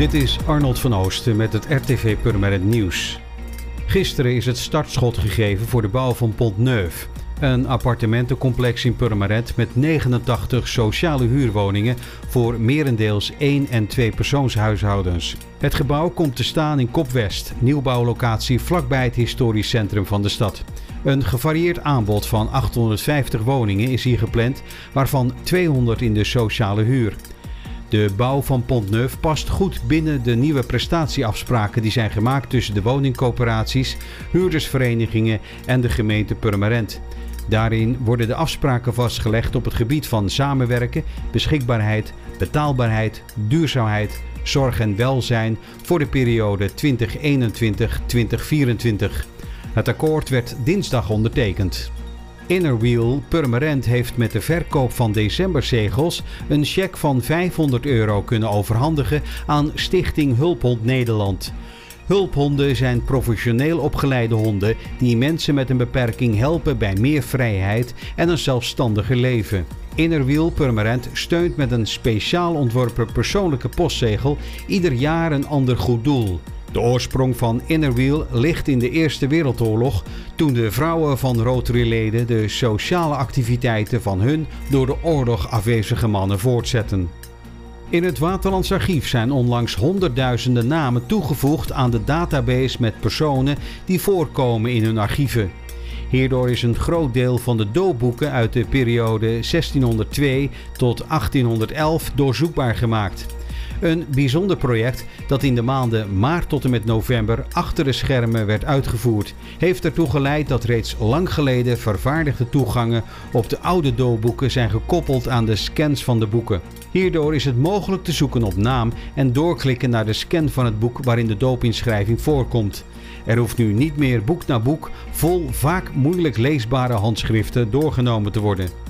Dit is Arnold van Oosten met het RTV Purmerend Nieuws. Gisteren is het startschot gegeven voor de bouw van Pont Neuf. Een appartementencomplex in Purmerend met 89 sociale huurwoningen voor merendeels 1 en 2 persoonshuishoudens. Het gebouw komt te staan in Kopwest, nieuwbouwlocatie vlakbij het historisch centrum van de stad. Een gevarieerd aanbod van 850 woningen is hier gepland, waarvan 200 in de sociale huur. De bouw van Pontneuf past goed binnen de nieuwe prestatieafspraken die zijn gemaakt tussen de woningcoöperaties, huurdersverenigingen en de gemeente Purmerend. Daarin worden de afspraken vastgelegd op het gebied van samenwerken, beschikbaarheid, betaalbaarheid, duurzaamheid, zorg en welzijn voor de periode 2021-2024. Het akkoord werd dinsdag ondertekend. Innerwheel Purmerend heeft met de verkoop van decemberzegels een cheque van 500 euro kunnen overhandigen aan Stichting Hulphond Nederland. Hulphonden zijn professioneel opgeleide honden die mensen met een beperking helpen bij meer vrijheid en een zelfstandiger leven. Innerwiel Purmerend steunt met een speciaal ontworpen persoonlijke postzegel ieder jaar een ander goed doel. De oorsprong van Innerwheel ligt in de Eerste Wereldoorlog, toen de vrouwen van Rotary-leden de sociale activiteiten van hun door de oorlog afwezige mannen voortzetten. In het Waterlands Archief zijn onlangs honderdduizenden namen toegevoegd aan de database met personen die voorkomen in hun archieven. Hierdoor is een groot deel van de doopboeken uit de periode 1602 tot 1811 doorzoekbaar gemaakt. Een bijzonder project dat in de maanden maart tot en met november achter de schermen werd uitgevoerd, heeft ertoe geleid dat reeds lang geleden vervaardigde toegangen op de oude doopboeken zijn gekoppeld aan de scans van de boeken. Hierdoor is het mogelijk te zoeken op naam en doorklikken naar de scan van het boek waarin de doopinschrijving voorkomt. Er hoeft nu niet meer boek na boek vol vaak moeilijk leesbare handschriften doorgenomen te worden.